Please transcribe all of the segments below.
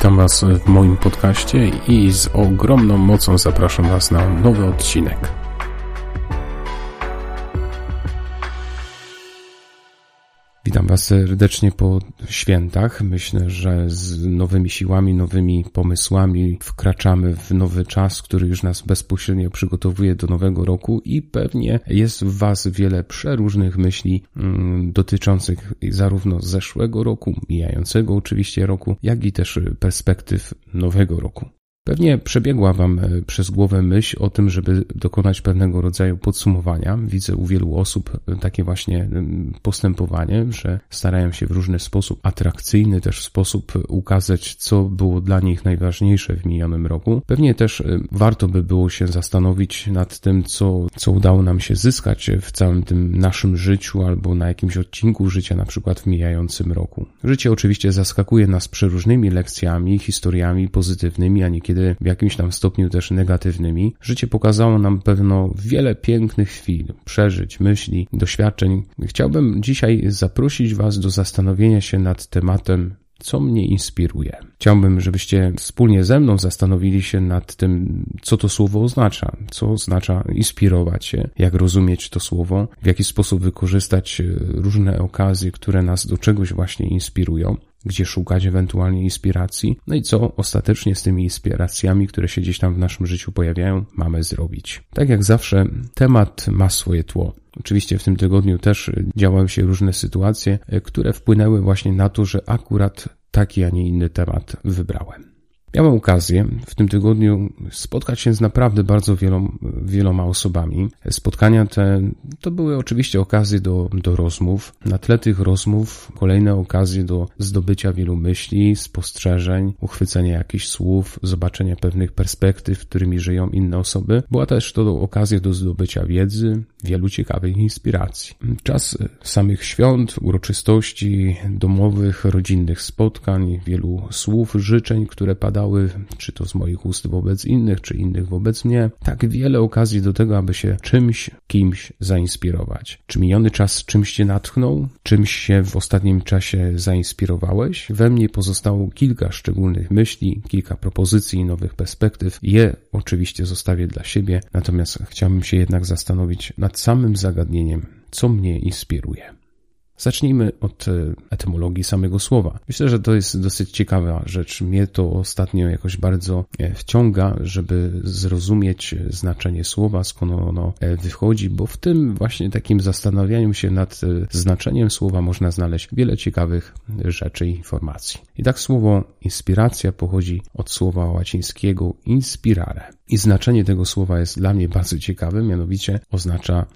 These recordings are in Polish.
Witam Was w moim podcaście i z ogromną mocą zapraszam Was na nowy odcinek. Witam Was serdecznie po świętach. Myślę, że z nowymi siłami, nowymi pomysłami wkraczamy w nowy czas, który już nas bezpośrednio przygotowuje do nowego roku i pewnie jest w Was wiele przeróżnych myśli mm, dotyczących zarówno zeszłego roku, mijającego oczywiście roku, jak i też perspektyw nowego roku. Pewnie przebiegła Wam e, przez głowę myśl o tym, żeby dokonać pewnego rodzaju podsumowania. Widzę u wielu osób e, takie właśnie postępowanie, że starają się w różny sposób, atrakcyjny też sposób ukazać, co było dla nich najważniejsze w minionym roku. Pewnie też e, warto by było się zastanowić nad tym, co, co udało nam się zyskać w całym tym naszym życiu albo na jakimś odcinku życia, na przykład w mijającym roku. Życie oczywiście zaskakuje nas przeróżnymi lekcjami, historiami pozytywnymi, a niekiedy kiedy w jakimś tam stopniu też negatywnymi, życie pokazało nam pewno wiele pięknych chwil, przeżyć, myśli, doświadczeń. Chciałbym dzisiaj zaprosić Was do zastanowienia się nad tematem co mnie inspiruje. Chciałbym, żebyście wspólnie ze mną zastanowili się nad tym, co to słowo oznacza, co oznacza inspirować się, jak rozumieć to słowo, w jaki sposób wykorzystać różne okazje, które nas do czegoś właśnie inspirują gdzie szukać ewentualnie inspiracji, no i co ostatecznie z tymi inspiracjami, które się gdzieś tam w naszym życiu pojawiają, mamy zrobić. Tak jak zawsze, temat ma swoje tło. Oczywiście w tym tygodniu też działały się różne sytuacje, które wpłynęły właśnie na to, że akurat taki, a nie inny temat wybrałem. Miałem okazję w tym tygodniu spotkać się z naprawdę bardzo wieloma, wieloma osobami. Spotkania te to były oczywiście okazje do, do rozmów. Na tle tych rozmów kolejne okazje do zdobycia wielu myśli, spostrzeżeń, uchwycenia jakichś słów, zobaczenia pewnych perspektyw, którymi żyją inne osoby. Była też to okazja do zdobycia wiedzy, wielu ciekawych inspiracji. Czas samych świąt, uroczystości, domowych, rodzinnych spotkań, wielu słów, życzeń, które padały padały, czy to z moich ust wobec innych, czy innych wobec mnie, tak wiele okazji do tego, aby się czymś, kimś zainspirować. Czy miniony czas czymś cię natchnął? Czymś się w ostatnim czasie zainspirowałeś? We mnie pozostało kilka szczególnych myśli, kilka propozycji nowych perspektyw. Je oczywiście zostawię dla siebie, natomiast chciałbym się jednak zastanowić nad samym zagadnieniem, co mnie inspiruje. Zacznijmy od e, etymologii samego słowa. Myślę, że to jest dosyć ciekawa rzecz. Mnie to ostatnio jakoś bardzo e, wciąga, żeby zrozumieć znaczenie słowa, skąd ono e, wychodzi, bo w tym właśnie takim zastanawianiu się nad znaczeniem słowa można znaleźć wiele ciekawych rzeczy i informacji. I tak słowo inspiracja pochodzi od słowa łacińskiego inspirare. I znaczenie tego słowa jest dla mnie bardzo ciekawe, mianowicie oznacza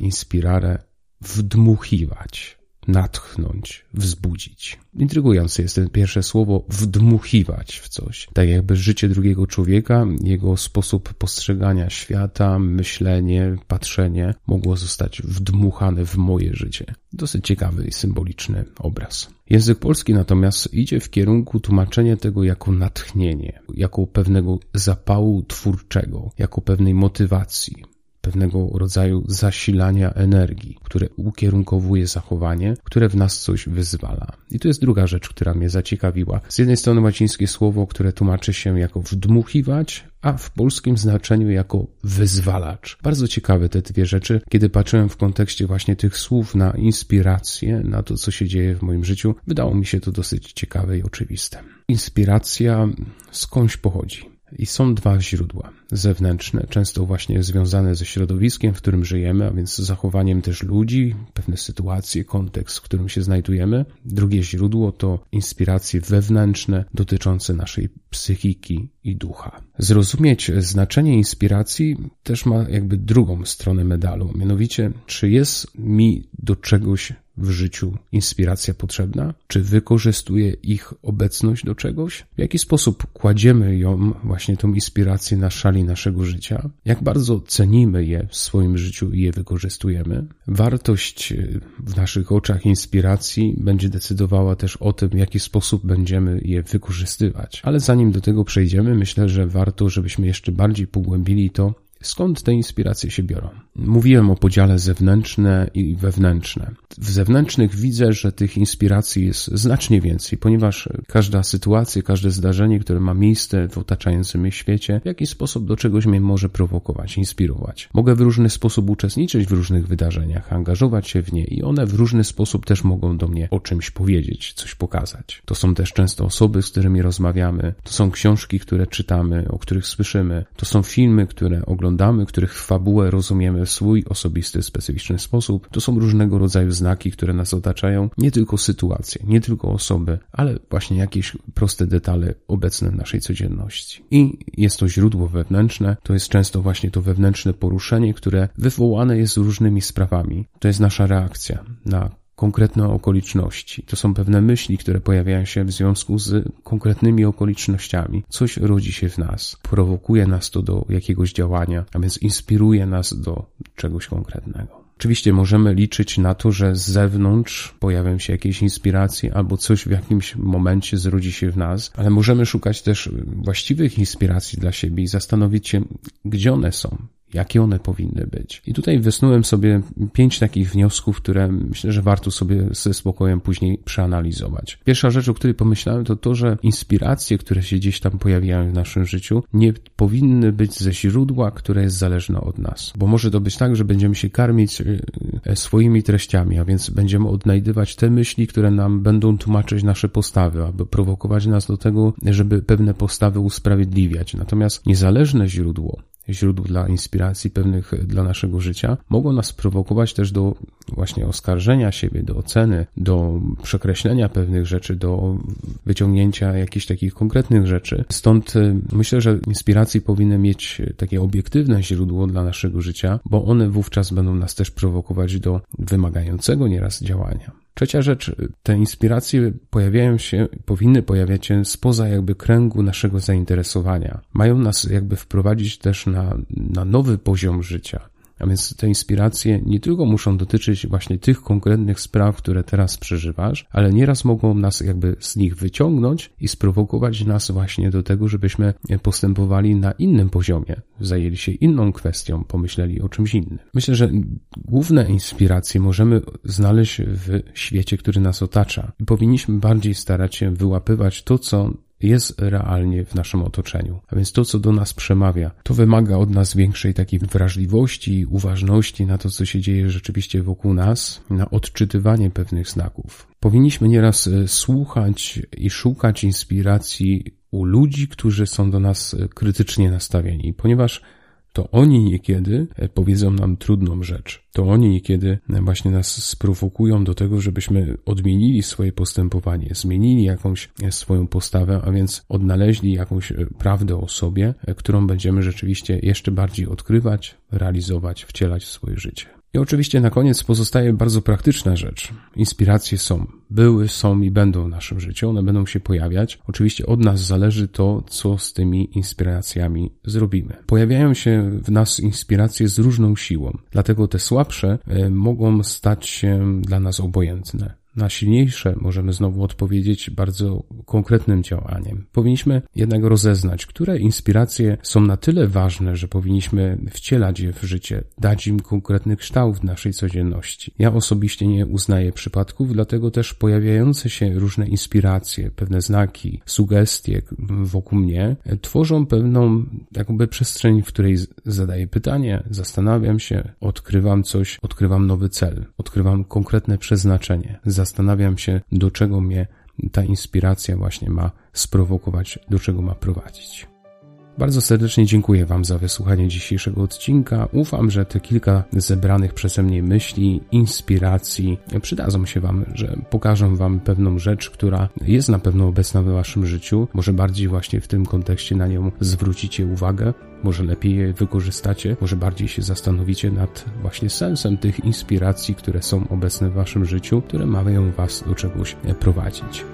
inspirare wdmuchiwać natchnąć, wzbudzić. Intrygujące jest to pierwsze słowo wdmuchiwać w coś. Tak jakby życie drugiego człowieka, jego sposób postrzegania świata, myślenie, patrzenie mogło zostać wdmuchane w moje życie. Dosyć ciekawy i symboliczny obraz. Język polski natomiast idzie w kierunku tłumaczenia tego jako natchnienie, jako pewnego zapału twórczego, jako pewnej motywacji pewnego rodzaju zasilania energii, które ukierunkowuje zachowanie, które w nas coś wyzwala. I to jest druga rzecz, która mnie zaciekawiła. Z jednej strony łacińskie słowo, które tłumaczy się jako wdmuchiwać, a w polskim znaczeniu jako wyzwalacz. Bardzo ciekawe te dwie rzeczy, kiedy patrzyłem w kontekście właśnie tych słów na inspirację, na to, co się dzieje w moim życiu, wydało mi się to dosyć ciekawe i oczywiste. Inspiracja skądś pochodzi. I są dwa źródła zewnętrzne, często właśnie związane ze środowiskiem, w którym żyjemy, a więc zachowaniem też ludzi, pewne sytuacje, kontekst, w którym się znajdujemy. Drugie źródło to inspiracje wewnętrzne dotyczące naszej psychiki i ducha. Zrozumieć znaczenie inspiracji też ma jakby drugą stronę medalu, mianowicie, czy jest mi do czegoś w życiu inspiracja potrzebna? Czy wykorzystuje ich obecność do czegoś? W jaki sposób kładziemy ją, właśnie tą inspirację na szali naszego życia? Jak bardzo cenimy je w swoim życiu i je wykorzystujemy? Wartość y, w naszych oczach inspiracji będzie decydowała też o tym, w jaki sposób będziemy je wykorzystywać. Ale zanim do tego przejdziemy, myślę, że warto, żebyśmy jeszcze bardziej pogłębili to, Skąd te inspiracje się biorą? Mówiłem o podziale zewnętrzne i wewnętrzne. W zewnętrznych widzę, że tych inspiracji jest znacznie więcej, ponieważ każda sytuacja, każde zdarzenie, które ma miejsce w otaczającym mnie świecie, w jakiś sposób do czegoś mnie może prowokować, inspirować. Mogę w różny sposób uczestniczyć w różnych wydarzeniach, angażować się w nie i one w różny sposób też mogą do mnie o czymś powiedzieć, coś pokazać. To są też często osoby, z którymi rozmawiamy, to są książki, które czytamy, o których słyszymy, to są filmy, które oglądamy, których fabułę rozumiemy w swój osobisty, specyficzny sposób. To są różnego rodzaju znaki, które nas otaczają, nie tylko sytuacje, nie tylko osoby, ale właśnie jakieś proste detale obecne w naszej codzienności. I jest to źródło wewnętrzne, to jest często właśnie to wewnętrzne poruszenie, które wywołane jest różnymi sprawami. To jest nasza reakcja na konkretne okoliczności. To są pewne myśli, które pojawiają się w związku z konkretnymi okolicznościami. Coś rodzi się w nas, prowokuje nas to do jakiegoś działania, a więc inspiruje nas do czegoś konkretnego. Oczywiście możemy liczyć na to, że z zewnątrz pojawią się jakieś inspiracje albo coś w jakimś momencie zrodzi się w nas, ale możemy szukać też właściwych inspiracji dla siebie i zastanowić się, gdzie one są, jakie one powinny być. I tutaj wysnułem sobie pięć takich wniosków, które myślę, że warto sobie ze spokojem później przeanalizować. Pierwsza rzecz, o której pomyślałem, to to, że inspiracje, które się gdzieś tam pojawiają w naszym życiu, nie powinny być ze źródła, które jest zależne od nas. Bo może to być tak, że będziemy się karmić e, swoimi treściami, a więc będziemy odnajdywać te myśli, które nam będą tłumaczyć nasze postawy, aby prowokować nas do tego, żeby pewne postawy usprawiedliwiać. Natomiast niezależne źródło, źródł dla inspiracji pewnych dla naszego życia, mogą nas prowokować też do właśnie oskarżenia siebie, do oceny, do przekreślenia pewnych rzeczy, do wyciągnięcia jakichś takich konkretnych rzeczy. Stąd y, myślę, że inspiracje powinny mieć takie obiektywne źródło dla naszego życia, bo one wówczas będą nas też prowokować do wymagającego nieraz działania. Trzecia rzecz, te inspiracje pojawiają się, powinny pojawiać się spoza jakby kręgu naszego zainteresowania. Mają nas jakby wprowadzić też na, na nowy poziom życia. A więc te inspiracje nie tylko muszą dotyczyć właśnie tych konkretnych spraw, które teraz przeżywasz, ale nieraz mogą nas jakby z nich wyciągnąć i sprowokować nas właśnie do tego, żebyśmy postępowali na innym poziomie, zajęli się inną kwestią, pomyśleli o czymś innym. Myślę, że główne inspiracje możemy znaleźć w świecie, który nas otacza. Powinniśmy bardziej starać się wyłapywać to, co jest realnie w naszym otoczeniu. A więc to, co do nas przemawia, to wymaga od nas większej takiej wrażliwości, uważności na to, co się dzieje rzeczywiście wokół nas, na odczytywanie pewnych znaków. Powinniśmy nieraz e, słuchać i szukać inspiracji u ludzi, którzy są do nas e, krytycznie nastawieni, ponieważ to oni niekiedy e, powiedzą nam trudną rzecz. To oni niekiedy e, właśnie nas sprowokują do tego, żebyśmy odmienili swoje postępowanie, zmienili jakąś e, swoją postawę, a więc odnaleźli jakąś prawdę o sobie, którą będziemy rzeczywiście jeszcze bardziej odkrywać, realizować, wcielać w swoje życie. I oczywiście na koniec pozostaje bardzo praktyczna rzecz. Inspiracje są, były, są i będą w naszym życiu, one będą się pojawiać. Oczywiście od nas zależy to, co z tymi inspiracjami zrobimy. Pojawiają się w nas inspiracje z różną siłą, dlatego te słabsze e, mogą stać się dla nas obojętne na silniejsze możemy znowu odpowiedzieć bardzo konkretnym działaniem. Powinniśmy jednak rozeznać, które inspiracje są na tyle ważne, że powinniśmy wcielać je w życie, dać im konkretny kształt w naszej codzienności. Ja osobiście nie uznaję przypadków, dlatego też pojawiające się różne inspiracje, pewne znaki, sugestie wokół mnie tworzą pewną jakby przestrzeń, w której zadaję pytanie, zastanawiam się, odkrywam coś, odkrywam nowy cel, odkrywam konkretne przeznaczenie zastanawiam się, do czego mnie ta inspiracja właśnie ma sprowokować, do czego ma prowadzić. Bardzo serdecznie dziękuję Wam za wysłuchanie dzisiejszego odcinka. Ufam, że te kilka zebranych przeze mnie myśli, inspiracji przydadzą się Wam, że pokażą Wam pewną rzecz, która jest na pewno obecna w Waszym życiu. Może bardziej właśnie w tym kontekście na nią zwrócicie uwagę. Może lepiej je wykorzystacie, może bardziej się zastanowicie nad właśnie sensem tych inspiracji, które są obecne w Waszym życiu, które mają Was do czegoś prowadzić.